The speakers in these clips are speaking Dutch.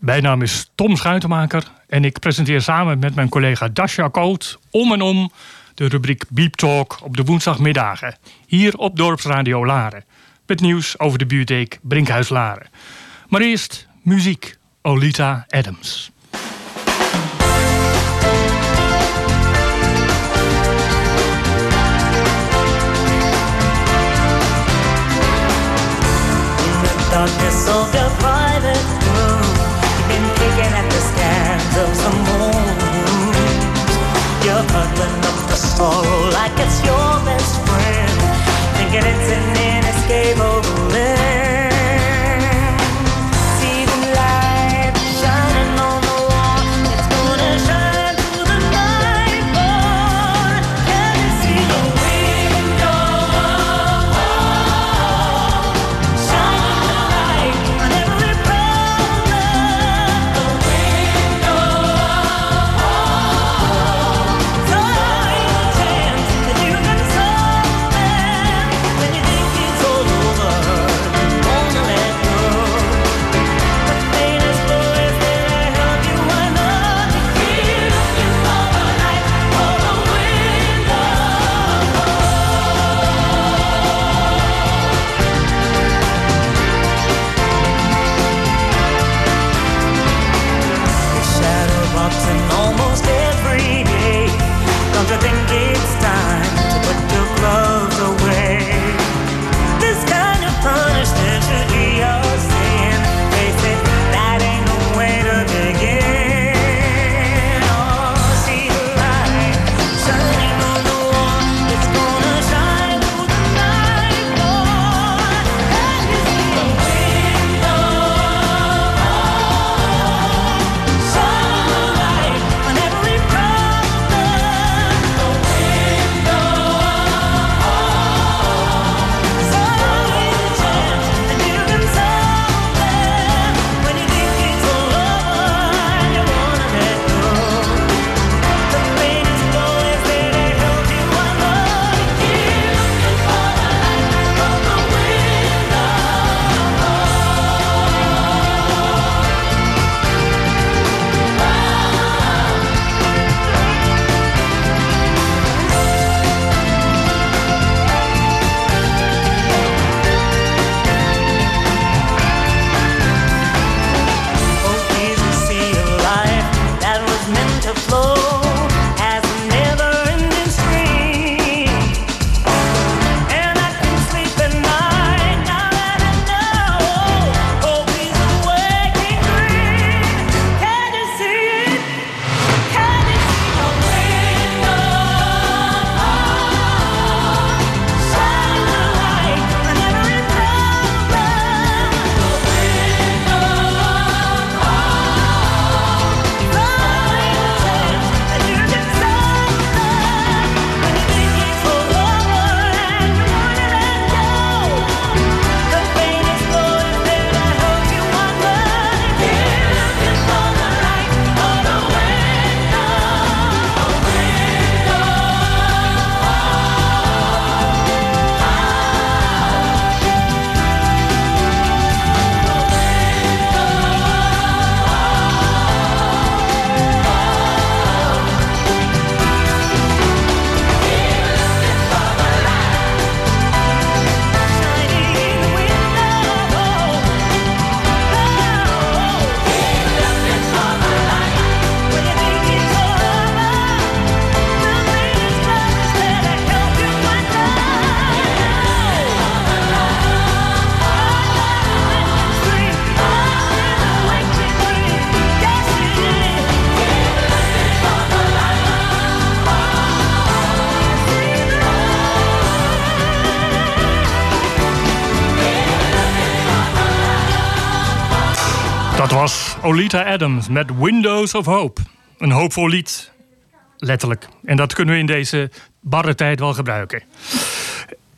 Mijn naam is Tom Schuitenmaker en ik presenteer samen met mijn collega Dasha Koot om en om de rubriek Beep Talk op de woensdagmiddagen. Hier op Dorpsradio Laren. Met nieuws over de bibliotheek Brinkhuis Laren. Maar eerst muziek. Olita Adams. Huddling up the sorrow like it's your best friend, thinking it's an inescapable Olita Adams met Windows of Hope. Een hoopvol lied, letterlijk. En dat kunnen we in deze barre tijd wel gebruiken.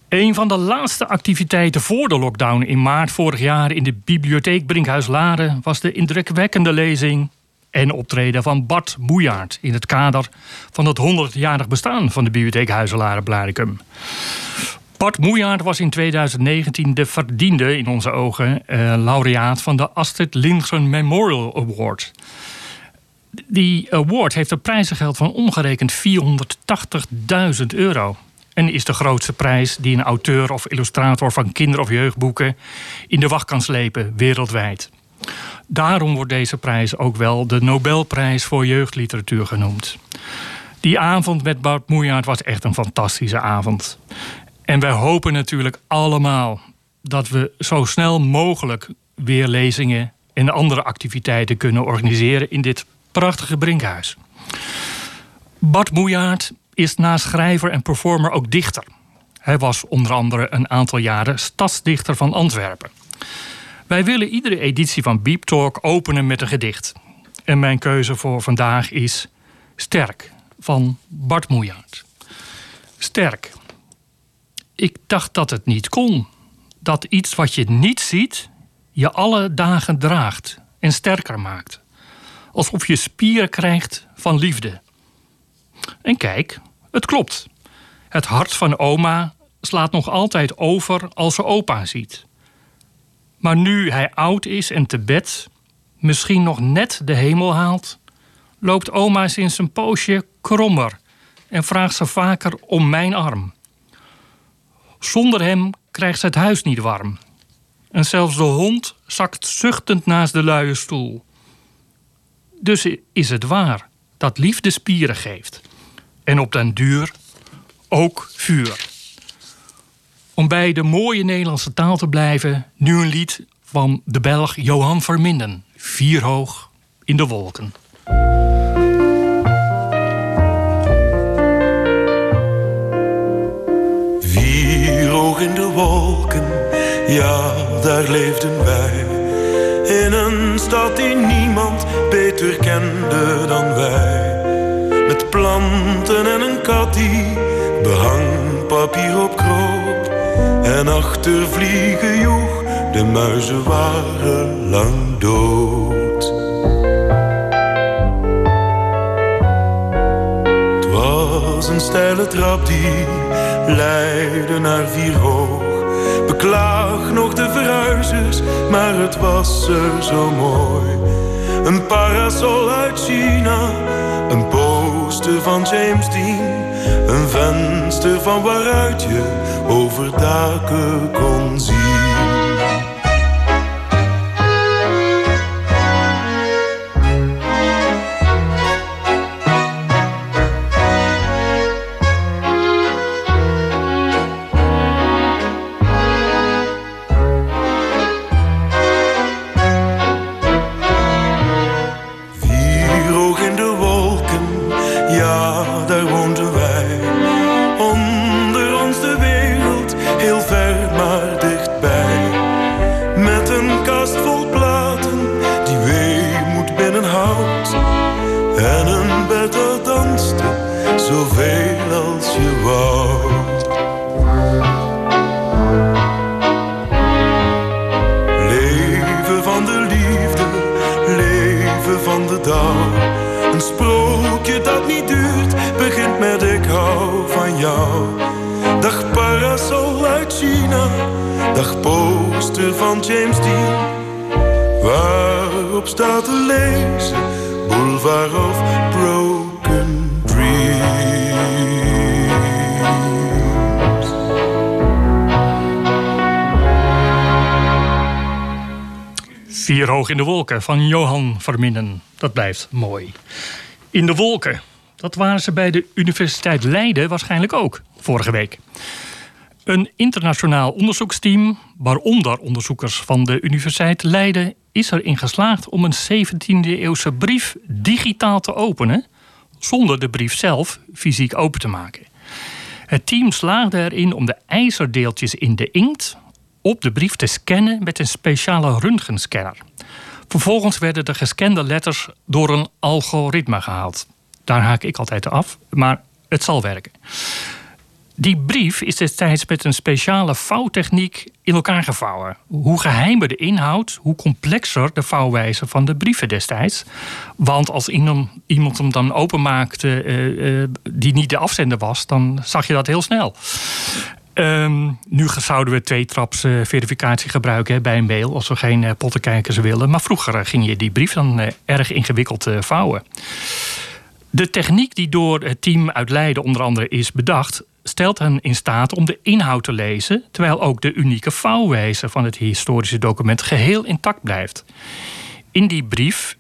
Een van de laatste activiteiten voor de lockdown in maart vorig jaar in de bibliotheek Brinkhuis Laren was de indrukwekkende lezing en optreden van Bart Moejaard in het kader van het 100-jarig bestaan van de bibliotheek Huizenlaren Blaricum. Bart Moejaard was in 2019 de verdiende, in onze ogen, eh, laureaat van de Astrid Lindgren Memorial Award. Die award heeft een prijzengeld van omgerekend 480.000 euro. En is de grootste prijs die een auteur of illustrator van kinder- of jeugdboeken in de wacht kan slepen wereldwijd. Daarom wordt deze prijs ook wel de Nobelprijs voor jeugdliteratuur genoemd. Die avond met Bart Moejaard was echt een fantastische avond. En wij hopen natuurlijk allemaal dat we zo snel mogelijk weer lezingen en andere activiteiten kunnen organiseren in dit prachtige Brinkhuis. Bart Moejaard is naast schrijver en performer ook dichter. Hij was onder andere een aantal jaren stadsdichter van Antwerpen. Wij willen iedere editie van Beep Talk openen met een gedicht. En mijn keuze voor vandaag is Sterk van Bart Moejaard. Sterk. Ik dacht dat het niet kon. Dat iets wat je niet ziet, je alle dagen draagt en sterker maakt. Alsof je spieren krijgt van liefde. En kijk, het klopt. Het hart van oma slaat nog altijd over als ze opa ziet. Maar nu hij oud is en te bed, misschien nog net de hemel haalt, loopt oma sinds een poosje krommer en vraagt ze vaker om mijn arm. Zonder hem krijgt ze het huis niet warm. En zelfs de hond zakt zuchtend naast de luie stoel. Dus is het waar dat liefde spieren geeft. En op den duur ook vuur. Om bij de mooie Nederlandse taal te blijven, nu een lied van de Belg Johan Verminden. Vier hoog in de wolken. In de wolken, ja, daar leefden wij. In een stad die niemand beter kende dan wij. Met planten en een kat die behang papier op kroop. En achter vliegen joeg, de muizen waren lang dood. Het was een steile trap die leidde naar vier hoog. Beklaag nog de verhuizers, maar het was er zo mooi. Een parasol uit China, een poster van James Dean. Een venster van waaruit je over daken kon zien. Jou. Dag parasol uit China, dag poster van James Dean. Waarop staat te lezen, Boulevard of Broken Dreams. Vier hoog in de wolken van Johan Verminnen. Dat blijft mooi. In de wolken. Dat waren ze bij de Universiteit Leiden waarschijnlijk ook vorige week. Een internationaal onderzoeksteam, waaronder onderzoekers van de Universiteit Leiden, is erin geslaagd om een 17e-eeuwse brief digitaal te openen, zonder de brief zelf fysiek open te maken. Het team slaagde erin om de ijzerdeeltjes in de inkt op de brief te scannen met een speciale röntgenscanner. Vervolgens werden de gescande letters door een algoritme gehaald. Daar haak ik altijd af, maar het zal werken. Die brief is destijds met een speciale vouwtechniek in elkaar gevouwen. Hoe geheimer de inhoud, hoe complexer de vouwwijze van de brieven destijds. Want als iemand, hem dan openmaakte uh, uh, die niet de afzender was, dan zag je dat heel snel. Ehm, nu zouden we twee-traps uh, verificatie gebruiken bij een mail als we geen pottenkijkers willen. Maar vroeger ging je die brief dan erg ingewikkeld vouwen. De techniek die door het team uit Leiden onder andere is bedacht, stelt hen in staat om de inhoud te lezen, terwijl ook de unieke vouwwijze van het historische document geheel intact blijft. In die brief,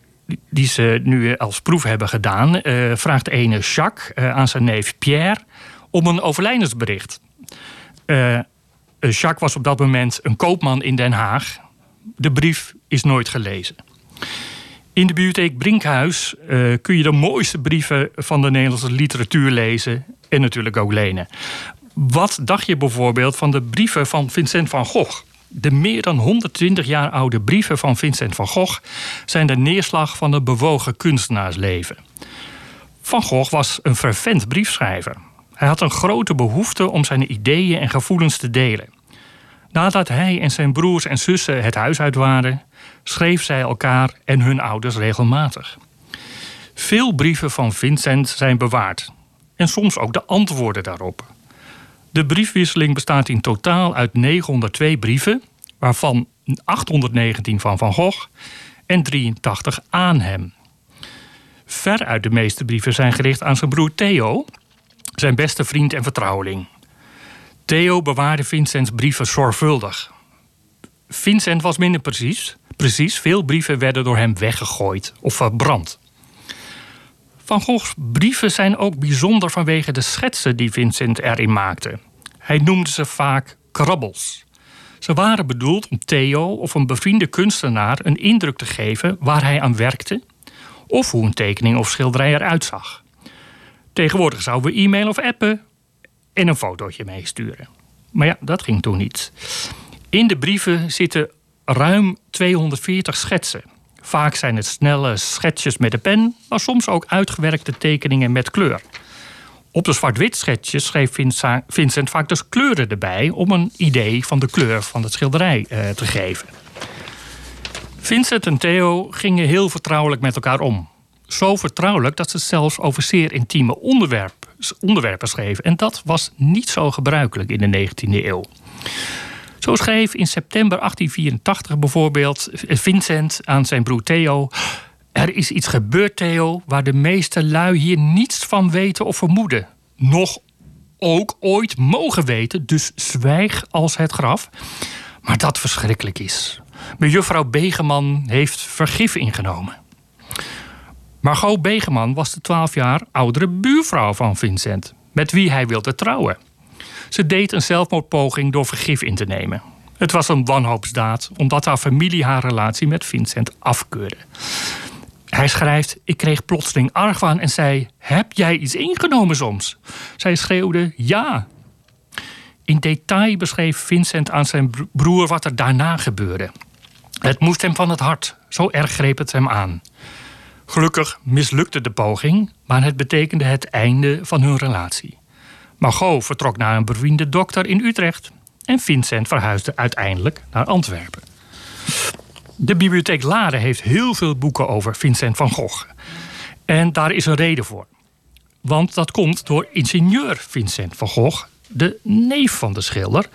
die ze nu als proef hebben gedaan, uh, vraagt ene Jacques uh, aan zijn neef Pierre om een overlijdensbericht. Uh, Jacques was op dat moment een koopman in Den Haag. De brief is nooit gelezen. In de bibliotheek Brinkhuis uh, kun je de mooiste brieven van de Nederlandse literatuur lezen en natuurlijk ook lenen. Wat dacht je bijvoorbeeld van de brieven van Vincent van Gogh? De meer dan 120 jaar oude brieven van Vincent van Gogh zijn de neerslag van het bewogen kunstenaarsleven. Van Gogh was een fervent briefschrijver. Hij had een grote behoefte om zijn ideeën en gevoelens te delen. Nadat hij en zijn broers en zussen het huis uit waren, schreef zij elkaar en hun ouders regelmatig. Veel brieven van Vincent zijn bewaard en soms ook de antwoorden daarop. De briefwisseling bestaat in totaal uit 902 brieven, waarvan 819 van Van Gogh en 83 aan hem. Veruit de meeste brieven zijn gericht aan zijn broer Theo, zijn beste vriend en vertrouweling. Theo bewaarde Vincents brieven zorgvuldig. Vincent was minder precies. Precies, veel brieven werden door hem weggegooid of verbrand. Van Goghs brieven zijn ook bijzonder vanwege de schetsen die Vincent erin maakte. Hij noemde ze vaak krabbels. Ze waren bedoeld om Theo of een bevriende kunstenaar een indruk te geven waar hij aan werkte of hoe een tekening of schilderij eruit zag. Tegenwoordig zouden we e-mail of appen en een fotootje meesturen. Maar ja, dat ging toen niet. In de brieven zitten ruim 240 schetsen. Vaak zijn het snelle schetsjes met de pen, maar soms ook uitgewerkte tekeningen met kleur. Op de zwart-wit schetsjes schreef Vincent vaak dus kleuren erbij om een idee van de kleur van het schilderij eh, te geven. Vincent en Theo gingen heel vertrouwelijk met elkaar om. Zo vertrouwelijk dat ze zelfs over zeer intieme onderwerp, onderwerpen schreven. En dat was niet zo gebruikelijk in de 19e eeuw. Zo schreef in september 1884 bijvoorbeeld Vincent aan zijn broer Theo. Er is iets gebeurd, Theo, waar de meeste lui hier niets van weten of vermoeden. Nog ook ooit mogen weten, dus zwijg als het graf. Maar dat verschrikkelijk is. Mejuffrouw Begeman heeft vergif ingenomen. Margot Begeman was de 12 jaar oudere buurvrouw van Vincent, met wie hij wilde trouwen. Ze deed een zelfmoordpoging door vergif in te nemen. Het was een wanhoopsdaad, omdat haar familie haar relatie met Vincent afkeurde. Hij schrijft: Ik kreeg plotseling argwaan en zei: Heb jij iets ingenomen soms? Zij schreeuwde: Ja. In detail beschreef Vincent aan zijn broer wat er daarna gebeurde. Het moest hem van het hart, zo erg greep het hem aan. Gelukkig mislukte de poging, maar het betekende het einde van hun relatie. Margot vertrok naar een bevriende dokter in Utrecht en Vincent verhuisde uiteindelijk naar Antwerpen. De bibliotheek Laren heeft heel veel boeken over Vincent van Gogh. En daar is een reden voor. Want dat komt door ingenieur Vincent van Gogh, de neef van de schilder,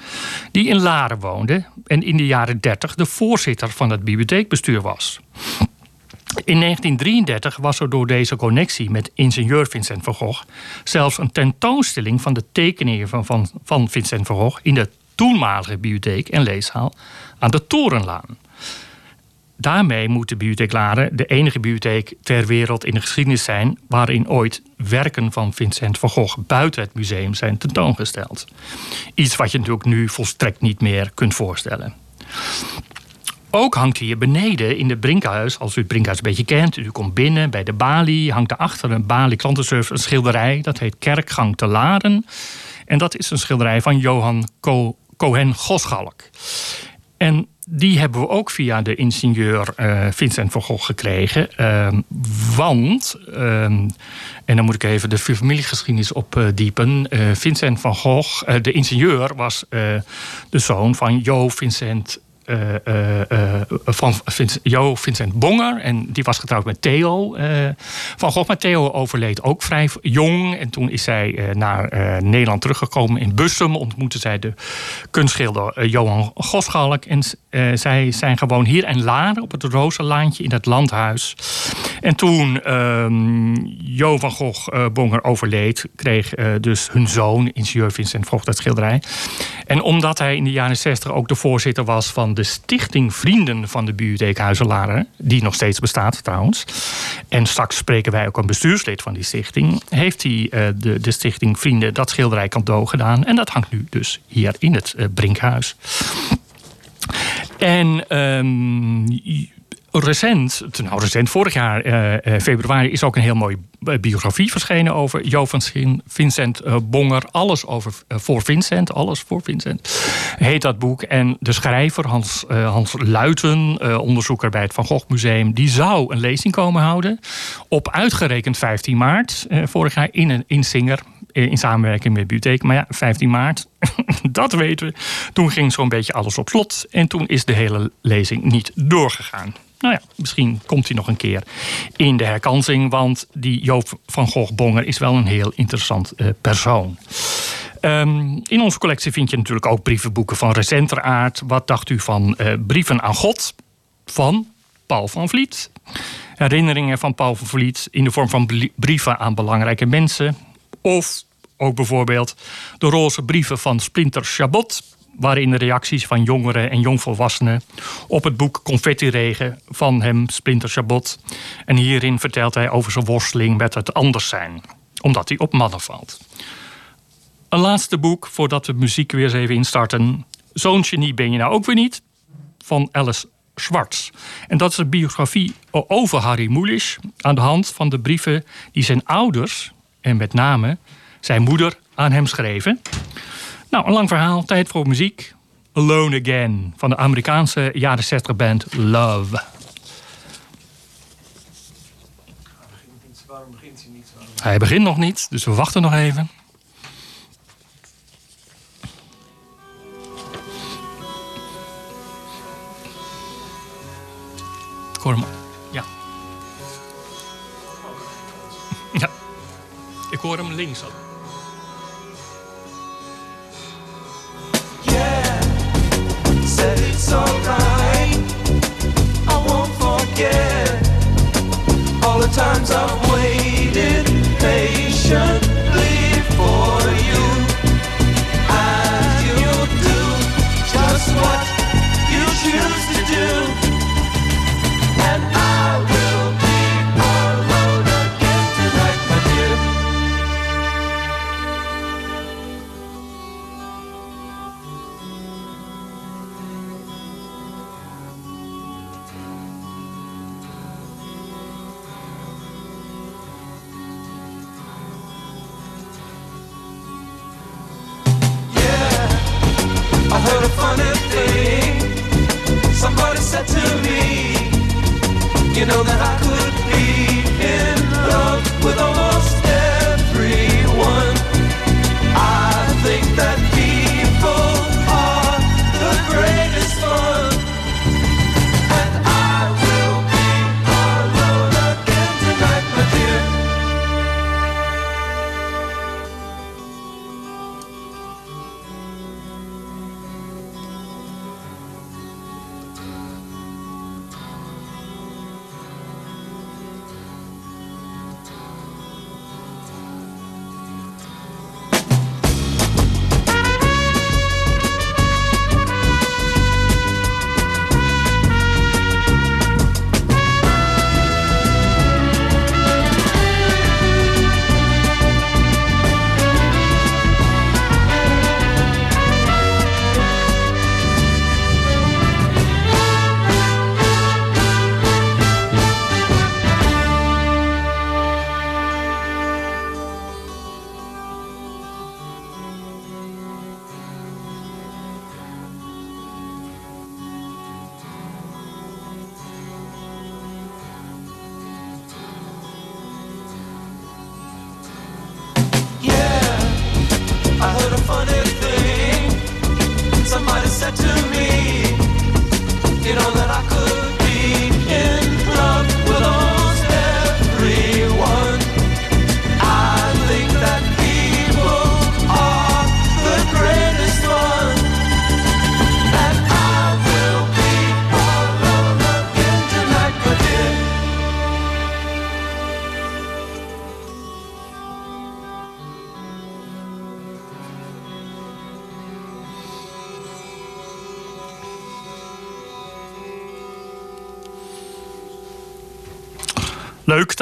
die in Laren woonde en in de jaren 30 de voorzitter van het bibliotheekbestuur was. In 1933 was er door deze connectie met ingenieur Vincent van Gogh zelfs een tentoonstelling van de tekeningen van, van, van Vincent van Gogh in de toenmalige bibliotheek en leeszaal aan de Torenlaan. Daarmee moet de Bibliotheek Laren de enige bibliotheek ter wereld in de geschiedenis zijn waarin ooit werken van Vincent van Gogh buiten het museum zijn tentoongesteld. Iets wat je natuurlijk nu volstrekt niet meer kunt voorstellen. Ook hangt hier beneden in het Brinkhuis, als u het Brinkhuis een beetje kent, u komt binnen bij de balie, hangt daarachter een balie klantenservice, een schilderij, dat heet Kerkgang te Laren. En dat is een schilderij van Johan Cohen Goschalk. En die hebben we ook via de ingenieur uh, Vincent van Gogh gekregen. Uh, want, uh, en dan moet ik even de familiegeschiedenis opdiepen. Uh, Vincent van Gogh, de ingenieur, was de zoon van Jo Vincent eh, eh, eh, van Vincent, Jo Vincent Bonger. En die was getrouwd met Theo eh, van Gogh. Maar Theo overleed ook vrij jong. En toen is zij eh, naar eh, Nederland teruggekomen. In Bussum ontmoette zij de kunstschilder eh, Johan Goschalk. En eh, zij zijn gewoon hier in Laren op het Rozenlaantje in het landhuis. En toen ehm, Jo van Gogh eh, Bonger overleed, kreeg eh, dus hun zoon, ingenieur Vincent Vogt, dat schilderij. En omdat hij in de jaren 60 ook de voorzitter was van de Stichting Vrienden van de Bibliotheek Huizen Laren, die nog steeds bestaat trouwens. En straks spreken wij ook een bestuurslid van die stichting. Heeft hij eh, de, de Stichting Vrienden dat schilderij cadeau gedaan. En dat hangt nu dus hier in het eh, Brinkhuis. En ehm, recent, nou recent, vorig jaar eh, eh, februari, is ook een heel mooie eh, biografie verschenen over Jo van Schin, Vincent Bonger. Alles over voor Vincent, alles voor Vincent, heet dat boek. En de schrijver Hans, eh, Hans Luiten, onderzoeker bij het Van Gogh Museum, die zou een lezing komen houden op uitgerekend 15 maart vorig jaar in, een, in Singer. In samenwerking met de bibliotheek. Maar ja, 15 maart, dat weten we. Toen ging zo'n beetje alles op slot. En toen is de hele lezing niet doorgegaan. Nou ja, misschien komt hij nog een keer in de herkansing. Want die Joop van Gogh Bonger is wel een heel interessant eh, persoon. Ehm, in onze collectie vind je natuurlijk ook brievenboeken van recenter aard. Wat dacht u van eh, Brieven aan God van Paul van Vliet? Herinneringen van Paul van Vliet in de vorm van brieven aan belangrijke mensen. Of ook bijvoorbeeld de roze brieven van Splinter Chabot. Waarin de reacties van jongeren en jongvolwassenen op het boek Confetti Regen van hem, Splinter Chabot. En hierin vertelt hij over zijn worsteling met het anders zijn, omdat hij op mannen valt. Een laatste boek voordat we muziek weer eens even instarten. Zo'n genie ben je nou ook weer niet, van Alice Schwartz. En dat is een biografie over Harry Mulisch aan de hand van de brieven die zijn ouders en met name zijn moeder aan hem schreven. Nou, een lang verhaal, tijd voor muziek. Alone Again van de Amerikaanse jaren 60 band Love. Hij begint nog niet, dus we wachten nog even. Ik hoor hem. Ja. Ja. Ik hoor hem links. al. Times I've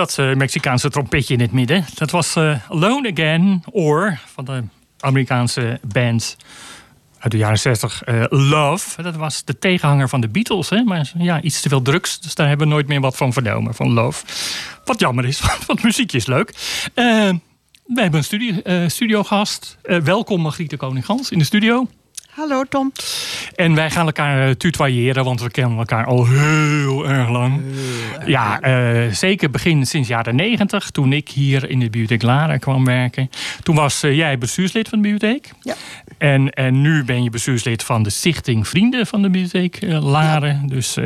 dat eh, Mexicaanse trompetje in het midden. Dat was eh, Alone Again, or van de Amerikaanse band uit de jaren 60, eh, Love. Dat was de tegenhanger van de Beatles, hè? maar ja, iets te veel drugs. Dus daar hebben we nooit meer wat van vernomen, van Love. Wat jammer is, want muziekje is leuk. We hebben een studio, studiogast. Welkom Margriete Koning-Gans in de studio. Hallo Tom. En wij gaan elkaar eh, tutoyeren, want we kennen elkaar al heel erg lang. ja, eh, zeker begin sinds jaren negentig, toen ik hier in de bibliotheek Lara kwam werken. Toen was eh, jij bestuurslid van de bibliotheek. Ja. En, en nu ben je bestuurslid van de Stichting Vrienden van de bibliotheek Laren. Dus,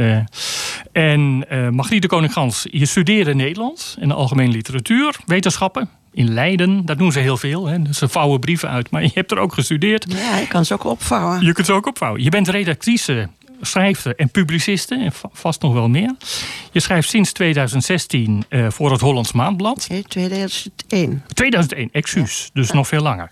en eh Margriete Koning-Gans, je studeerde Nederlands en algemene literatuur, wetenschappen. In Leiden, dat doen ze heel veel. Hè. Ze vouwen brieven uit, maar je hebt er ook gestudeerd. Ja, ik kan ze ook opvouwen. Je kunt ze ook opvouwen. Je bent redactrice, schrijfster en publiciste. En va- vast nog wel meer. Je schrijft sinds 2016 eh, voor het Hollands Maandblad. Oké, 2001. 2001, excuus. Dus nog veel langer.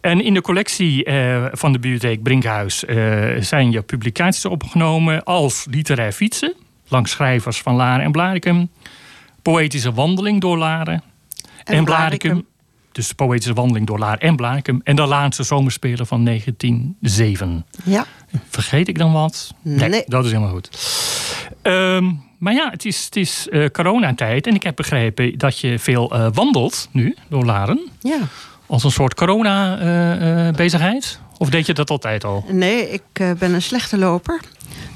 En in de collectie eh, van de bibliotheek Brinkhuis eh, zijn je publicaties opgenomen als literair fietsen. Langs schrijvers van Laren en Blarikum. Poëtische wandeling door Laren en. Blaricum. Dus de poëtische wandeling door Laren en Blarikum. En de laatste zomerspelen van 1907. Ja. Vergeet ik dan wat? Nee. dat is helemaal goed. Ehm, maar ja, het is, het is eh, coronatijd. En ik heb begrepen dat je veel eh, wandelt nu door Laren. ja. Als een soort corona-bezigheid? of deed je dat altijd al? Nee, ik eh, ben een slechte loper.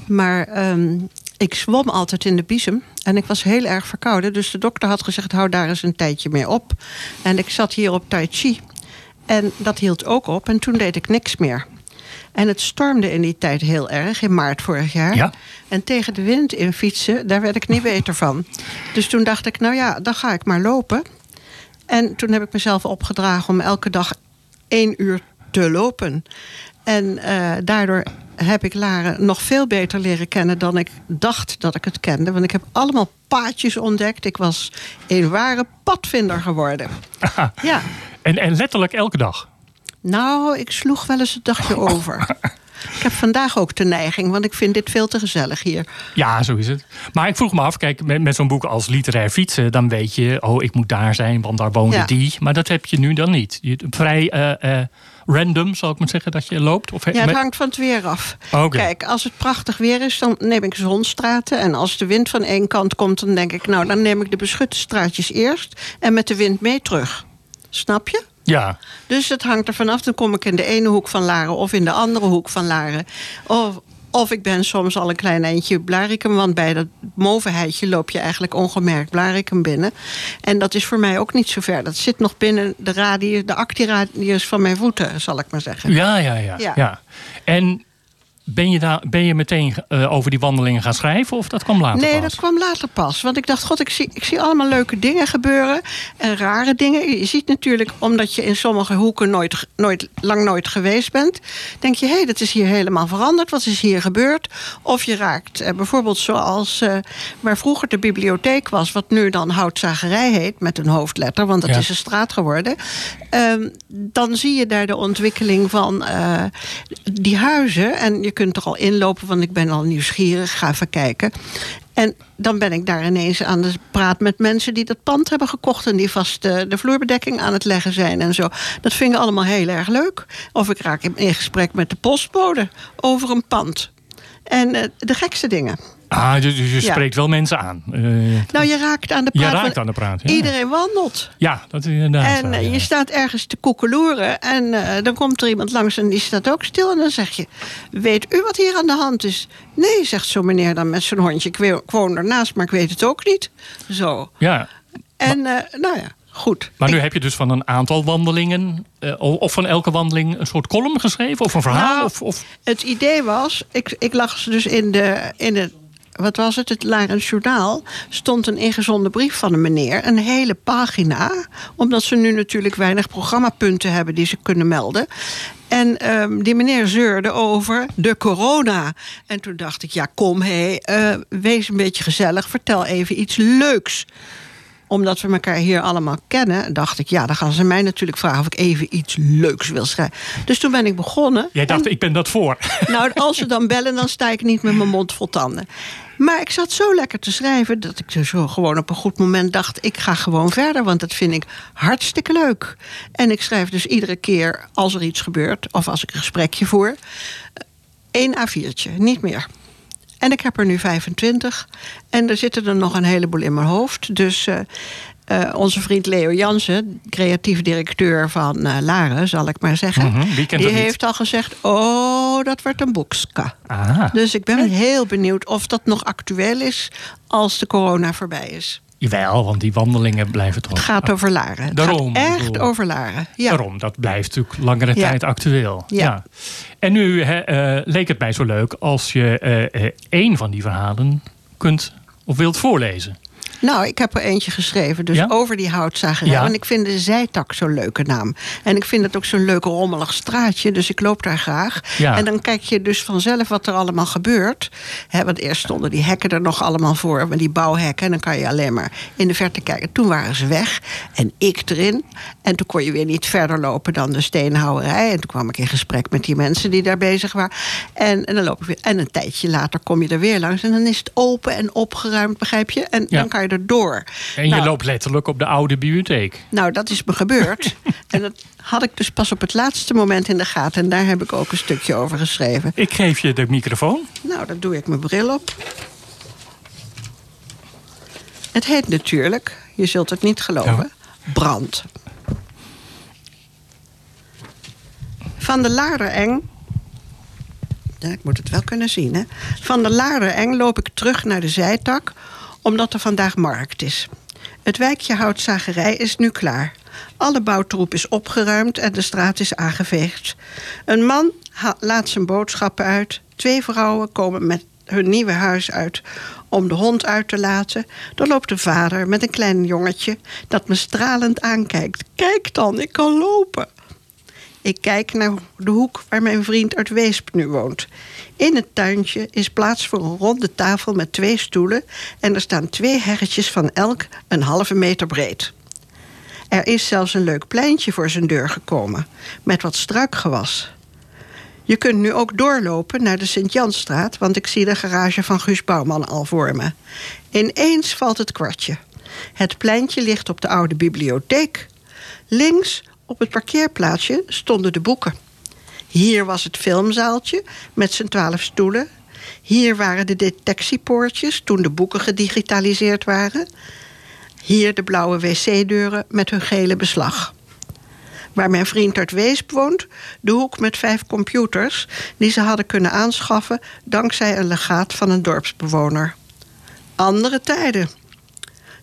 Maar ehm, ik zwom altijd in de Biesem. En ik was heel erg verkouden. Dus de dokter had gezegd, hou daar eens een tijdje mee op. En ik zat hier op Tai Chi. En dat hield ook op. En toen deed ik niks meer. En het stormde in die tijd heel erg, in maart vorig jaar. Ja. En tegen de wind in fietsen, daar werd ik niet beter van. Dus toen dacht ik, nou ja, dan ga ik maar lopen. En toen heb ik mezelf opgedragen om elke dag één uur te lopen. En eh, daardoor heb ik Laren nog veel beter leren kennen dan ik dacht dat ik het kende. Want ik heb allemaal paadjes ontdekt. Ik was een ware padvinder geworden. Ja. En, en letterlijk elke dag? Nou, ik sloeg wel eens het dagje over. Ik heb vandaag ook de neiging, want ik vind dit veel te gezellig hier. Ja, zo is het. Maar ik vroeg me af, kijk, met, met zo'n boek als literair fietsen... dan weet je, oh, ik moet daar zijn, want daar woonde Ja. die. Maar dat heb je nu dan niet. Je, vrij eh, eh, random, zal ik maar zeggen, dat je loopt? Of, Ja, het hangt van het weer af. Oké. Kijk, als het prachtig weer is, dan neem ik zonstraten. En als de wind van één kant komt, dan denk ik... nou, dan neem ik de beschutte straatjes eerst en met de wind mee terug. Snap je? Ja, Dus het hangt er vanaf. Dan kom ik in de ene hoek van Laren of in de andere hoek van Laren. Of, of ik ben soms al een klein eindje Blarikum. Want bij dat movenheidje loop je eigenlijk ongemerkt Blarikum binnen. En dat is voor mij ook niet zo ver. Dat zit nog binnen de, radius, de actieradius van mijn voeten, zal ik maar zeggen. ja, ja, ja. ja. Ja. En ben je, daar, ben je meteen eh, over die wandelingen gaan schrijven of dat kwam later Nee, pas? dat kwam later pas. Want ik dacht, god, ik zie, ik zie allemaal leuke dingen gebeuren. En rare dingen. Je ziet natuurlijk, omdat je in sommige hoeken nooit, nooit, lang nooit geweest bent... denk je, hé, hey, dat is hier helemaal veranderd. Wat is hier gebeurd? Of je raakt eh, bijvoorbeeld zoals eh, waar vroeger de bibliotheek was... wat nu dan houtzagerij heet, met een hoofdletter... want dat Ja. is een straat geworden. Ehm, dan zie je daar de ontwikkeling van die huizen. En je kunt er al inlopen, want ik ben al nieuwsgierig. Ga even kijken. En dan ben ik daar ineens aan de praat met mensen die dat pand hebben gekocht... en die vast eh, de vloerbedekking aan het leggen zijn en zo. Dat vind ik allemaal heel erg leuk. Of ik raak in gesprek met de postbode over een pand. En eh, de gekste dingen. Ah, dus je Ja. spreekt wel mensen aan. Eh, Nou, je raakt aan de je praat. raakt van- aan de praat. Ja, Iedereen wandelt. ja dat is inderdaad En zo, eh, je staat ergens te koekeloeren en eh, dan komt er iemand langs en die staat ook stil. En dan zeg je, weet u wat hier aan de hand is? Nee, zegt zo'n meneer dan met zijn hondje. Ik wo- ik woon ernaast, maar ik weet het ook niet. Zo. Ja, En nou ja, goed. maar nu heb je dus van een aantal wandelingen... of van elke wandeling een soort column geschreven? Of een verhaal? Nou, of, of... Het idee was, ik, ik lag dus in de... In het wat was het? Het Larens Journaal stond een ingezonden brief van een meneer. Een hele pagina. Omdat ze nu natuurlijk weinig programmapunten hebben die ze kunnen melden. En ehm, die meneer zeurde over de corona. En toen dacht ik, ja kom hé, eh, wees een beetje gezellig. Vertel even iets leuks omdat we elkaar hier allemaal kennen, dacht ik, ja, dan gaan ze mij natuurlijk vragen of ik even iets leuks wil schrijven. Dus toen ben ik begonnen. Jij dacht, ik ben dat voor. Nou, als ze dan bellen, dan sta ik niet met mijn mond vol tanden. Maar ik zat zo lekker te schrijven dat ik zo gewoon op een goed moment dacht: ik ga gewoon verder, want dat vind ik hartstikke leuk. En ik schrijf dus iedere keer als er iets gebeurt of als ik een gesprekje voer, één A4'tje, niet meer. En ik heb er nu 25 en er zitten er nog een heleboel in mijn hoofd. Dus eh, eh, onze vriend Leo Jansen, creatief directeur van eh Laren, zal ik maar zeggen. Mhm, wie kent die heeft al gezegd: Oh, dat wordt een boekska. Ah, Dus ik ben heel benieuwd of dat nog actueel is als de corona voorbij is. jawel, want die wandelingen blijven toch... Het gaat over Laren. Het Daarom, gaat echt bedoel- over Laren. Ja. Daarom, dat blijft natuurlijk langere Ja. tijd actueel. Ja. En nu hè, eh, leek het mij zo leuk als je één van die verhalen kunt of wilt voorlezen. Nou, ik heb er eentje geschreven, dus Ja? over die houtzagerij. Ja. Want ik vind de zijtak zo'n leuke naam. En ik vind het ook zo'n leuk rommelig straatje, dus ik loop daar graag. Ja. En dan kijk je dus vanzelf wat er allemaal gebeurt. Want eerst stonden die hekken er nog allemaal voor, met die bouwhekken. En dan kan je alleen maar in de verte kijken. Toen waren ze weg en ik erin. En toen kon je weer niet verder lopen dan de steenhouwerij. En toen kwam ik in gesprek met die mensen die daar bezig waren. En, en dan loop ik weer. En een tijdje later kom je er weer langs. En dan is het open en opgeruimd, begrijp je? En dan kan je door. En je Nou, loopt letterlijk op de oude bibliotheek. nou, dat is me gebeurd. en dat had ik dus pas op het laatste moment in de gaten. En daar heb ik ook een stukje over geschreven. Ik geef je de microfoon. Nou, dan doe ik mijn bril op. Het heet natuurlijk, je zult het niet geloven, brand. Van de Laardereng... Ja, ik moet het wel kunnen zien, hè. Van de Laardereng loop ik terug naar de zijtak... omdat er vandaag markt is. Het wijkje houtzagerij is nu klaar. Alle bouwtroep is opgeruimd en de straat is aangeveegd. Een man laat zijn boodschappen uit. Twee vrouwen komen met hun nieuwe huis uit om de hond uit te laten. Dan loopt een vader met een klein jongetje dat me stralend aankijkt. Kijk dan, ik kan lopen. Ik kijk naar de hoek waar mijn vriend uit Weesp nu woont. In het tuintje is plaats voor een ronde tafel met twee stoelen... en er staan twee heggetjes van elk een halve meter breed. Er is zelfs een leuk pleintje voor zijn deur gekomen... met wat struikgewas. Je kunt nu ook doorlopen naar de Sint-Jansstraat... want ik zie de garage van Guus Bouwman al voor me. Ineens valt het kwartje. Het pleintje ligt op de oude bibliotheek. Links op het parkeerplaatsje stonden de boeken. Hier was het filmzaaltje met zijn twaalf stoelen. Hier waren de detectiepoortjes toen de boeken gedigitaliseerd waren. Hier de blauwe wc-deuren met hun gele beslag. Waar mijn vriend uit Weesp woont, de hoek met vijf computers die ze hadden kunnen aanschaffen dankzij een legaat van een dorpsbewoner. Andere tijden.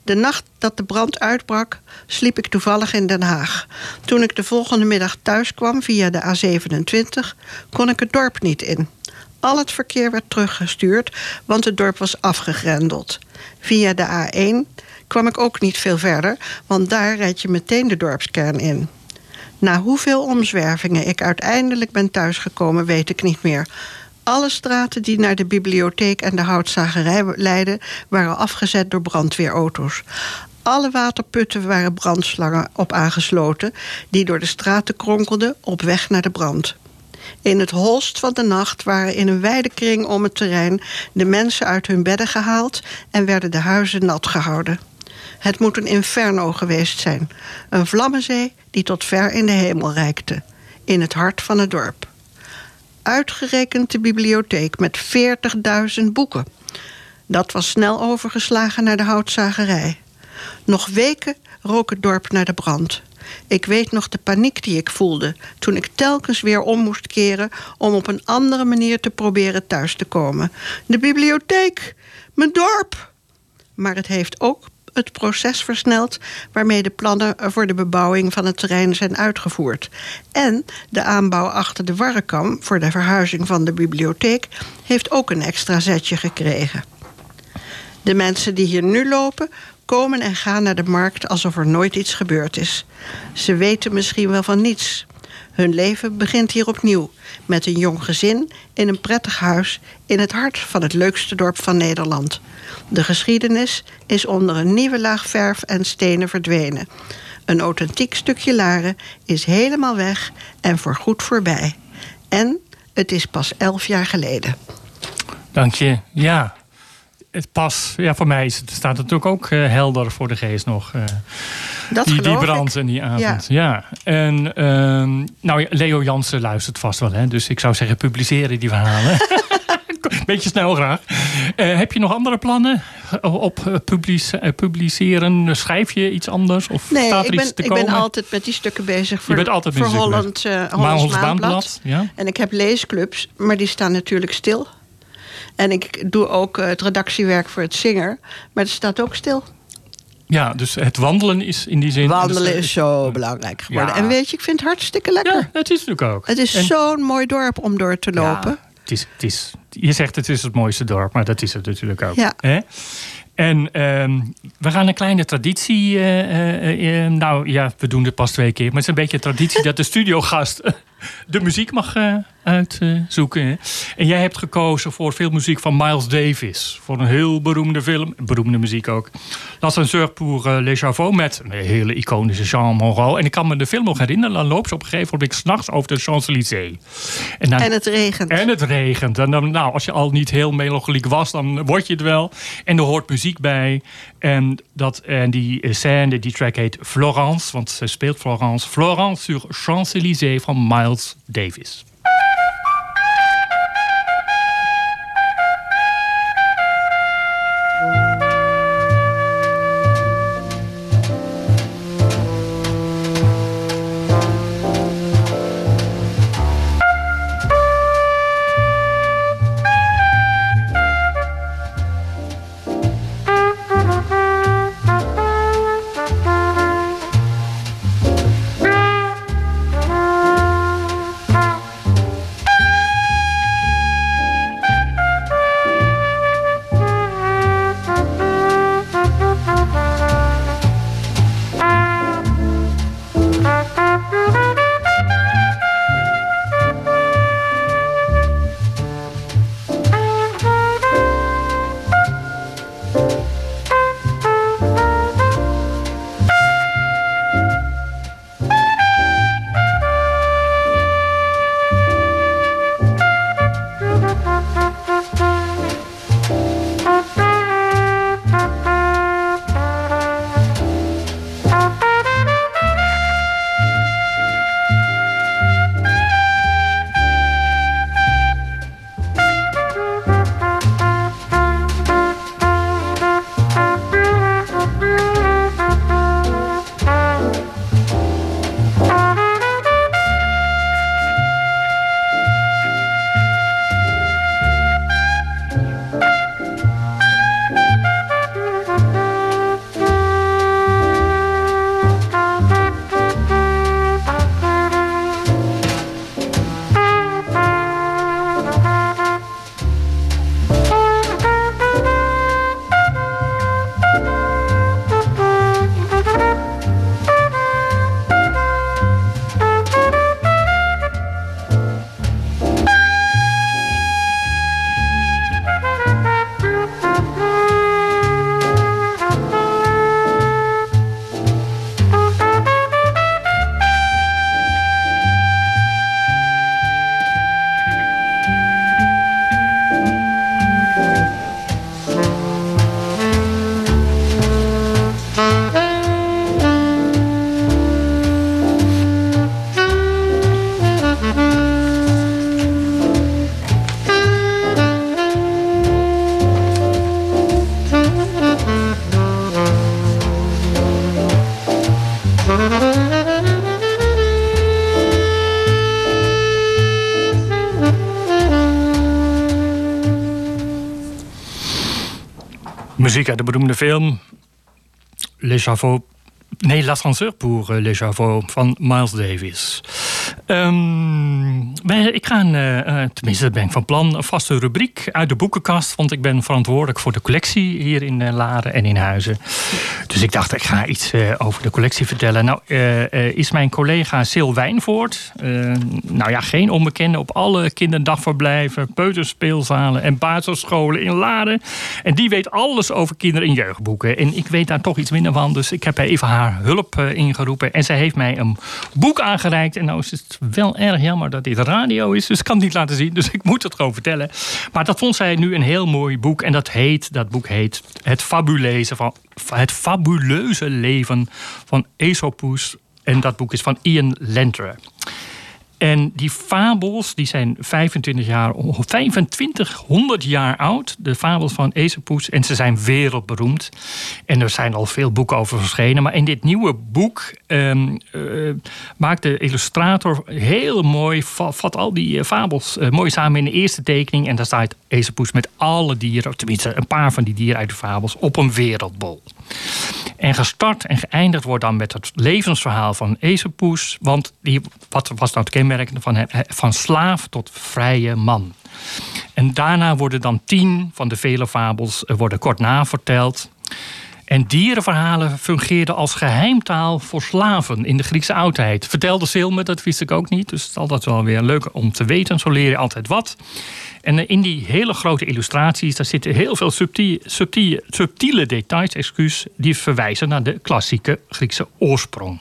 De nacht dat de brand uitbrak, sliep ik toevallig in Den Haag. Toen ik de volgende middag thuis kwam via de A27, kon ik het dorp niet in. Al het verkeer werd teruggestuurd, want het dorp was afgegrendeld. Via de A1 kwam ik ook niet veel verder, want daar rijd je meteen de dorpskern in. Na hoeveel omzwervingen ik uiteindelijk ben thuisgekomen, weet ik niet meer. Alle straten die naar de bibliotheek en de houtzagerij leidden, waren afgezet door brandweerauto's. Alle waterputten waren brandslangen op aangesloten, die door de straten kronkelden op weg naar de brand. In het holst van de nacht waren in een wijde kring om het terrein de mensen uit hun bedden gehaald en werden de huizen nat gehouden. Het moet een inferno geweest zijn. Een vlammenzee die tot ver in de hemel reikte. In het hart van het dorp. Uitgerekend de bibliotheek met 40.000 boeken. Dat was snel overgeslagen naar de houtzagerij. Nog weken rook het dorp naar de brand. Ik weet nog de paniek die ik voelde toen ik telkens weer om moest keren om op een andere manier te proberen thuis te komen. De bibliotheek, mijn dorp. Maar het heeft ook het proces versneld waarmee de plannen voor de bebouwing van het terrein zijn uitgevoerd. En de aanbouw achter de warrekam voor de verhuizing van de bibliotheek heeft ook een extra zetje gekregen. De mensen die hier nu lopen, komen en gaan naar de markt alsof er nooit iets gebeurd is. Ze weten misschien wel van niets. Hun leven begint hier opnieuw, met een jong gezin in een prettig huis in het hart van het leukste dorp van Nederland. De geschiedenis is onder een nieuwe laag verf en stenen verdwenen. Een authentiek stukje Laren is helemaal weg en voorgoed voorbij. En het is pas elf jaar geleden. Dank je. Ja. het pas, ja, voor mij staat het natuurlijk ook eh, helder voor de geest nog. Dat die, die brand en die avond. Ja. En ehm, nou, Leo Jansen luistert vast wel, hè? dus ik zou zeggen, publiceren die verhalen. Beetje snel graag. Eh, heb je nog andere plannen op eh, eh, publiceren? Schrijf je iets anders? Of Nee, staat er ik iets ben, te ik komen? ben altijd met die stukken bezig voor, bent voor Holland, Maar Hollands Maandblad. Ja. En ik heb leesclubs, maar die staan natuurlijk stil. En ik doe ook het redactiewerk voor het Zinger, maar het staat ook stil. Ja, dus het wandelen is in die zin... Wandelen dus, is zo belangrijk geworden. Ja. En weet je, ik vind het hartstikke lekker. Ja, het is natuurlijk ook. Het is En- zo'n mooi dorp om door te lopen. Ja, het is, het is, je zegt het is het mooiste dorp, maar dat is het natuurlijk ook. Ja. Hè? En ehm, we gaan een kleine traditie. eh, eh, eh, nou ja, we doen het pas twee keer. Maar het is een beetje een traditie dat de studiogast eh, de muziek mag eh, uitzoeken. hè. En jij hebt gekozen voor veel muziek van Miles Davis. Voor een heel beroemde film. Beroemde muziek ook. L'Ascenseur pour eh, Les Chavaux. Met een hele iconische Jean Moreau. En ik kan me de film nog herinneren. Dan loopt ze op een gegeven moment s'nachts over de Champs-Élysées. En, dan- En het regent. en het regent. En dan, nou, als je al niet heel melancholiek was, dan word je het wel. En er hoort muziek bij. En, dat, en die eh, scène, die track heet Florence. Want ze speelt Florence. Florence sur Champs-Élysées van Miles Davis. Muziek uit de beroemde film Les Chavaux. Nee, L'Ascenseur pour Les Chavaux van Miles Davis. Ehm, ik ga, eh, eh, tenminste, ben ik van plan, een vaste rubriek uit de boekenkast. Want ik ben verantwoordelijk voor de collectie hier in eh, Laren en in Huizen. Dus ik dacht, ik ga iets over de collectie vertellen. Nou, is mijn collega Sil Wijnvoort. nou ja, geen onbekende op alle kinderdagverblijven, peuterspeelzalen en basisscholen in Laren. En die weet alles over kinder- en jeugdboeken. En ik weet daar toch iets minder van. Dus ik heb even haar hulp ingeroepen. En zij heeft mij een boek aangereikt. En nou is het wel erg jammer dat dit radio is, dus ik kan het niet laten zien. Dus ik moet het gewoon vertellen. Maar dat vond zij nu een heel mooi boek. En dat, heet, dat boek heet Het fabuleuze, van, het fabuleuze leven van Aesopus. En dat boek is van Ian Lanter. En die fabels die zijn 25 jaar, 2500 jaar oud. De fabels van Aesopus. En ze zijn wereldberoemd. En er zijn al veel boeken over verschenen. Maar in dit nieuwe boek um, maakt de illustrator heel mooi... vat al die uh, fabels uh, mooi samen in de eerste tekening. En daar staat Aesopus met alle dieren... tenminste een paar van die dieren uit de fabels... op een wereldbol. En gestart en geëindigd wordt dan met het levensverhaal van Aesopus. Want die, wat was nou het kenmerk van, van slaaf tot vrije man? En daarna worden dan tien van de vele fabels worden kort na verteld. En dierenverhalen fungeerden als geheimtaal voor slaven in de Griekse oudheid. Vertelde Silme, dat wist ik ook niet. Dus het is altijd wel weer leuk om te weten. Zo leer je altijd wat. En eh, in die hele grote illustraties, daar zitten heel veel subtiele, subtiele, subtiele details, excuus, die verwijzen naar de klassieke Griekse oorsprong.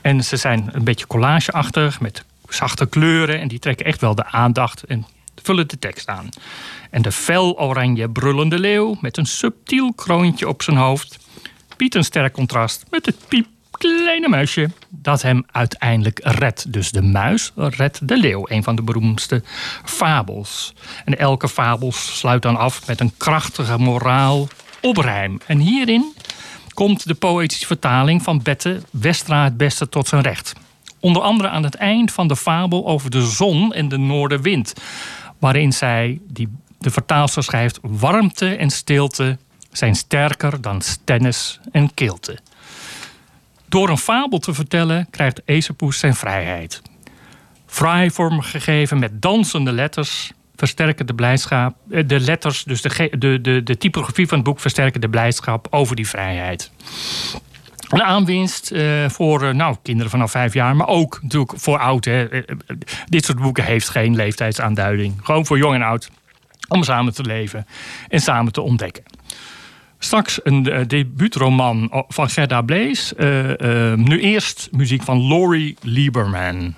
En ze zijn een beetje collageachtig met zachte kleuren en die trekken echt wel de aandacht en vullen de tekst aan. En de fel oranje brullende leeuw met een subtiel kroontje op zijn hoofd biedt een sterk contrast met het piep kleine muisje dat hem uiteindelijk redt. Dus de muis redt de leeuw, een van de beroemdste fabels. En elke fabel sluit dan af met een krachtige moraal op rijm. En hierin komt de poëtische vertaling van Bette Westra het beste tot zijn recht. Onder andere aan het eind van de fabel over de zon en de noordenwind. Waarin zij, die, de vertaalster schrijft, warmte en stilte zijn sterker dan stennis en kilte. Door een fabel te vertellen krijgt Aesopus zijn vrijheid. Fraai vormgegeven met dansende letters versterken de blijdschap. Eh, de letters, dus de, de, de typografie van het boek versterken de blijdschap over die vrijheid. Een aanwinst uh, voor uh, nou, kinderen vanaf vijf jaar, maar ook natuurlijk voor oud. Hè. Dit soort boeken heeft geen leeftijdsaanduiding. Gewoon voor jong en oud om samen te leven en samen te ontdekken. Straks een uh, debuutroman van Gerda Blees. Nu eerst muziek van Laurie Lieberman.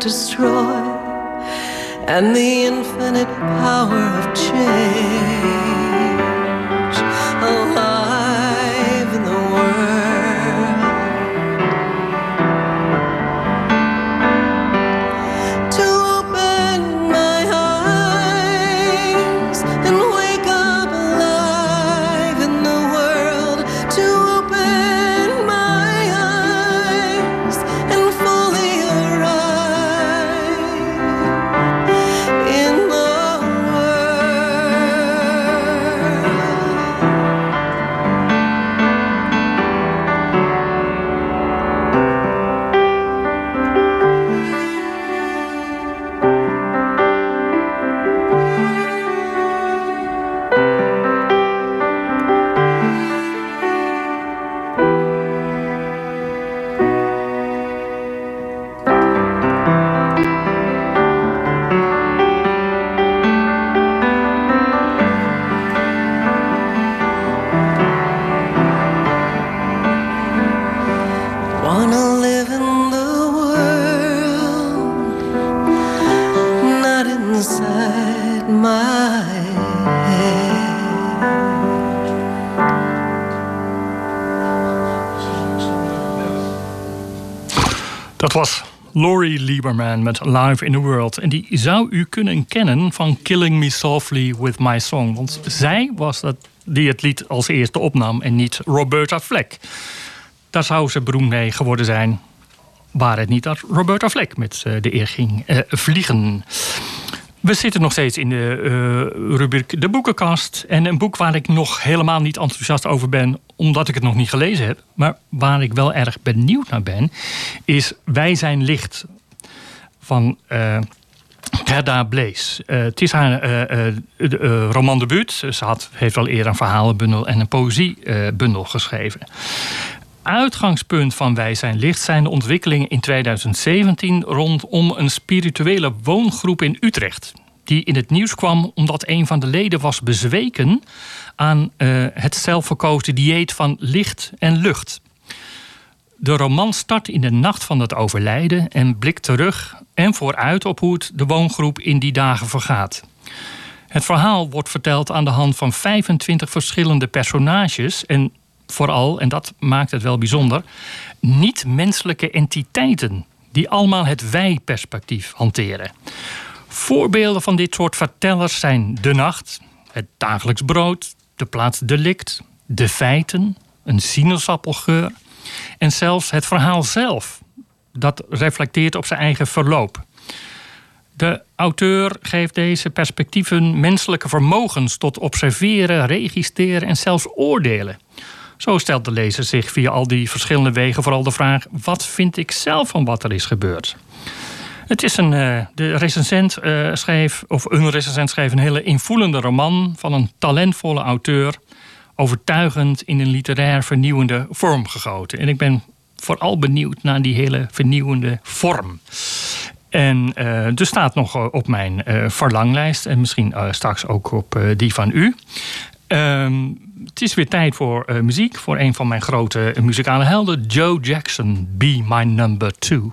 Destroy, and the infinite power of change Dat was Laurie Lieberman met Live in the World. En die zou u kunnen kennen van Killing Me Softly with My Song. Want zij was dat die het lied als eerste opnam en niet Roberta Fleck. Daar zou ze beroemd mee geworden zijn. Waar het niet dat Roberta Fleck met eh, de eer ging eh, vliegen. We zitten nog steeds in de uh, rubriek De Boekenkast. En een boek waar ik nog helemaal niet enthousiast over ben, omdat ik het nog niet gelezen heb. Maar waar ik wel erg benieuwd naar ben, is Wij zijn licht van. Uh, Gerda Blees. Uh, het is haar uh, romandebuut. Ze had, heeft al eerder een verhalenbundel en een poëziebundel geschreven. Uitgangspunt van Wij zijn licht zijn de ontwikkelingen in 2017 rondom een spirituele woongroep in Utrecht. Die in het nieuws kwam omdat een van de leden was bezweken aan het zelfverkozen dieet van licht en lucht. De roman start in de nacht van het overlijden en blikt terug en vooruit op hoe het de woongroep in die dagen vergaat. Het verhaal wordt verteld aan de hand van 25 verschillende personages en vooral, en dat maakt het wel bijzonder, niet-menselijke entiteiten die allemaal het wij-perspectief hanteren. Voorbeelden van dit soort vertellers zijn de nacht, het dagelijks brood, de plaats delict, de feiten, een sinaasappelgeur en zelfs het verhaal zelf. Dat reflecteert op zijn eigen verloop. De auteur geeft deze perspectieven menselijke vermogens tot observeren, registreren en zelfs oordelen. Zo stelt de lezer zich via al die verschillende wegen vooral de vraag: wat vind ik zelf van wat er is gebeurd? Het is een, uh, de recensent uh, schreef, of een recensent schreef een hele invoelende roman van een talentvolle auteur, overtuigend in een literair vernieuwende vorm gegoten. En ik ben vooral benieuwd naar die hele vernieuwende vorm. En uh, er staat nog op mijn verlanglijst en misschien straks ook op die van u. Ehm, het is weer tijd voor muziek, voor een van mijn grote muzikale helden, Joe Jackson, Be My Number Two.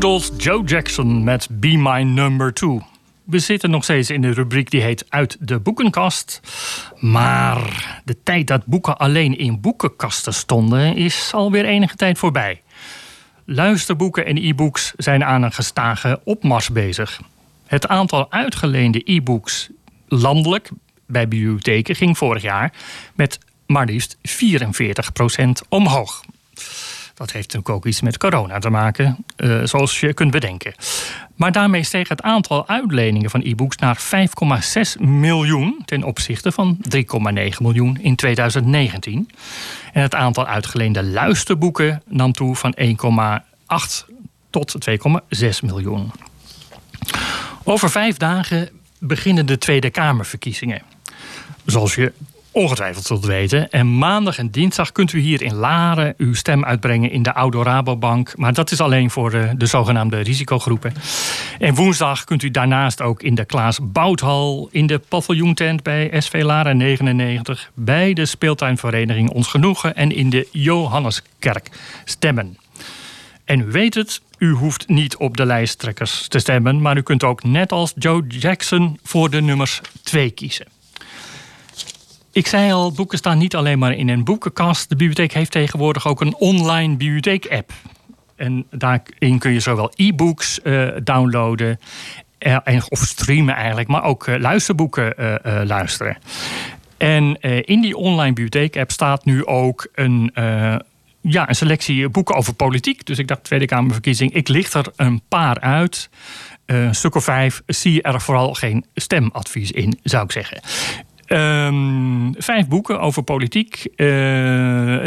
Good Joe Jackson met Be My Number Two. We zitten nog steeds in de rubriek die heet Uit de boekenkast. Maar de tijd dat boeken alleen in boekenkasten stonden... is alweer enige tijd voorbij. Luisterboeken en e-books zijn aan een gestage opmars bezig. Het aantal uitgeleende e-books landelijk bij bibliotheken ging vorig jaar met maar liefst 44% omhoog. Dat heeft natuurlijk ook iets met corona te maken, eh, zoals je kunt bedenken. Maar daarmee steeg het aantal uitleningen van e-books naar 5,6 miljoen ten opzichte van 3,9 miljoen in 2019. En het aantal uitgeleende luisterboeken nam toe van 1,8 tot 2,6 miljoen. Over vijf dagen beginnen de Tweede Kamerverkiezingen. Zoals je ongetwijfeld zult weten. En maandag en dinsdag kunt u hier in Laren uw stem uitbrengen in de Oude Rabobank. Maar dat is alleen voor de, de zogenaamde risicogroepen. En woensdag kunt u daarnaast ook in de Klaas Bouthal, in de paviljoentent bij SV Laren 99, bij de speeltuinvereniging Ons Genoegen en in de Johanneskerk stemmen. En u weet het, u hoeft niet op de lijsttrekkers te stemmen, maar u kunt ook net als Joe Jackson voor de nummers 2 kiezen. Ik zei al, boeken staan niet alleen maar in een boekenkast. De bibliotheek heeft tegenwoordig ook een online bibliotheek-app. En daarin kun je zowel e-books uh, downloaden, eh, of streamen eigenlijk, maar ook uh, luisterboeken luisteren. En in die online bibliotheek-app staat nu ook een ja, een selectie boeken over politiek. Dus ik dacht, Tweede Kamerverkiezing, ik licht er een paar uit. een stuk of vijf, zie je er vooral geen stemadvies in, zou ik zeggen. Um, vijf boeken over politiek. Uh,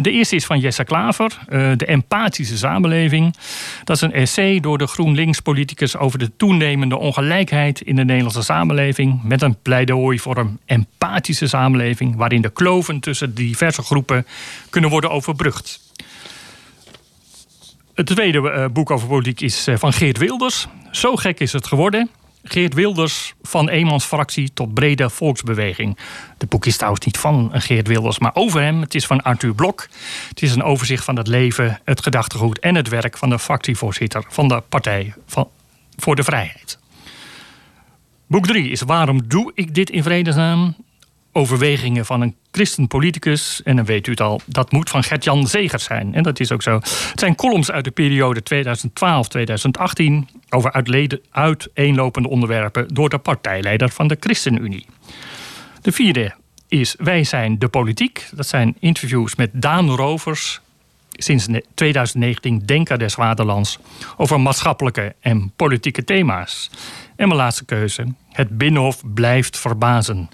de eerste is van Jesse Klaver, uh, De Empathische Samenleving. Dat is een essay door de GroenLinks-politicus over de toenemende ongelijkheid in de Nederlandse samenleving. Met een pleidooi voor een empathische samenleving waarin de kloven tussen diverse groepen kunnen worden overbrugd. Het tweede uh, boek over politiek is van Geert Wilders. Zo gek is het geworden. Geert Wilders van eenmansfractie tot brede volksbeweging. De boek is trouwens niet van Geert Wilders, maar over hem. Het is van Arthur Blok. Het is een overzicht van het leven, het gedachtegoed en het werk van de fractievoorzitter van de Partij voor de Vrijheid. Boek 3 is Waarom doe ik dit in vredesnaam? overwegingen van een christenpoliticus. En dan weet u het al, dat moet van Gert-Jan Zegers zijn. En dat is ook zo. Het zijn columns uit de periode 2012-2018 over uiteenlopende onderwerpen door de partijleider van de ChristenUnie. De vierde is Wij zijn de politiek. Dat zijn interviews met Daan Rovers, sinds 2019 Denker des Vaderlands, over maatschappelijke en politieke thema's. En mijn laatste keuze, Het Binnenhof blijft verbazen.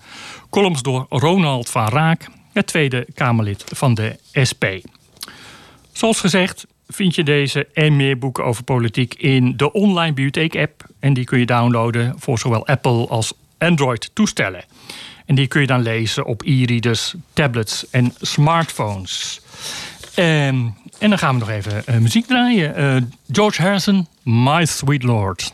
Columns door Ronald van Raak, het Tweede Kamerlid van de SP. Zoals gezegd vind je deze en meer boeken over politiek in de online bibliotheek-app. En die kun je downloaden voor zowel Apple als Android-toestellen. En die kun je dan lezen op e-readers, tablets en smartphones. Um, en dan gaan we nog even uh, muziek draaien. Uh, George Harrison, My Sweet Lord.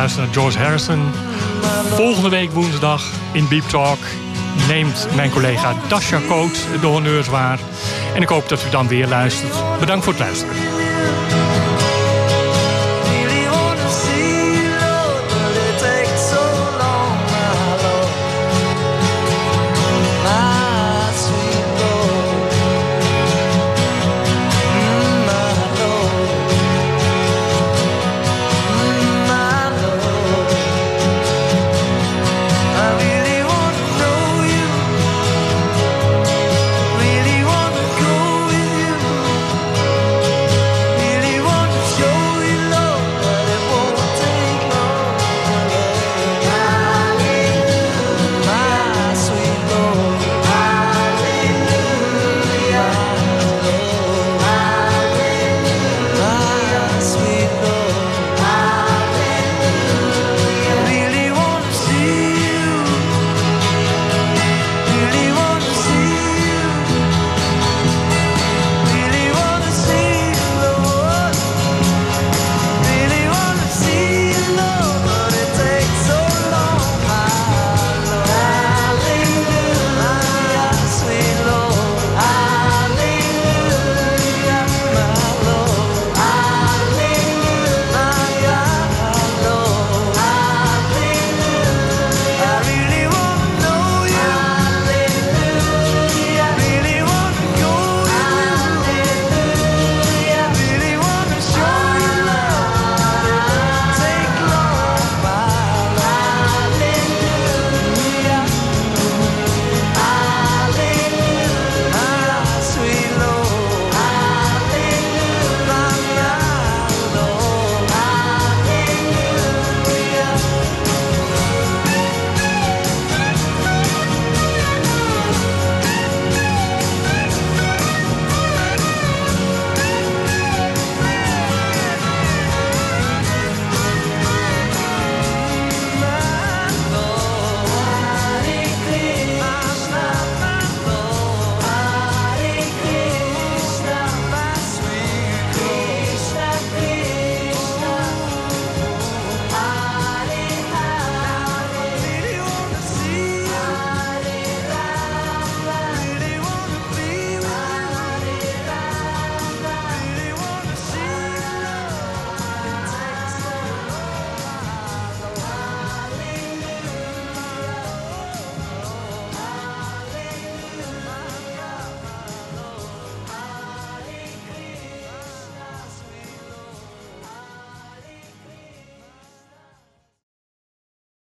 Luisteren naar George Harrison. Volgende week woensdag in Beep Talk neemt mijn collega Dasha Coat de honneurs waar. En ik hoop dat u dan weer luistert. Bedankt voor het luisteren.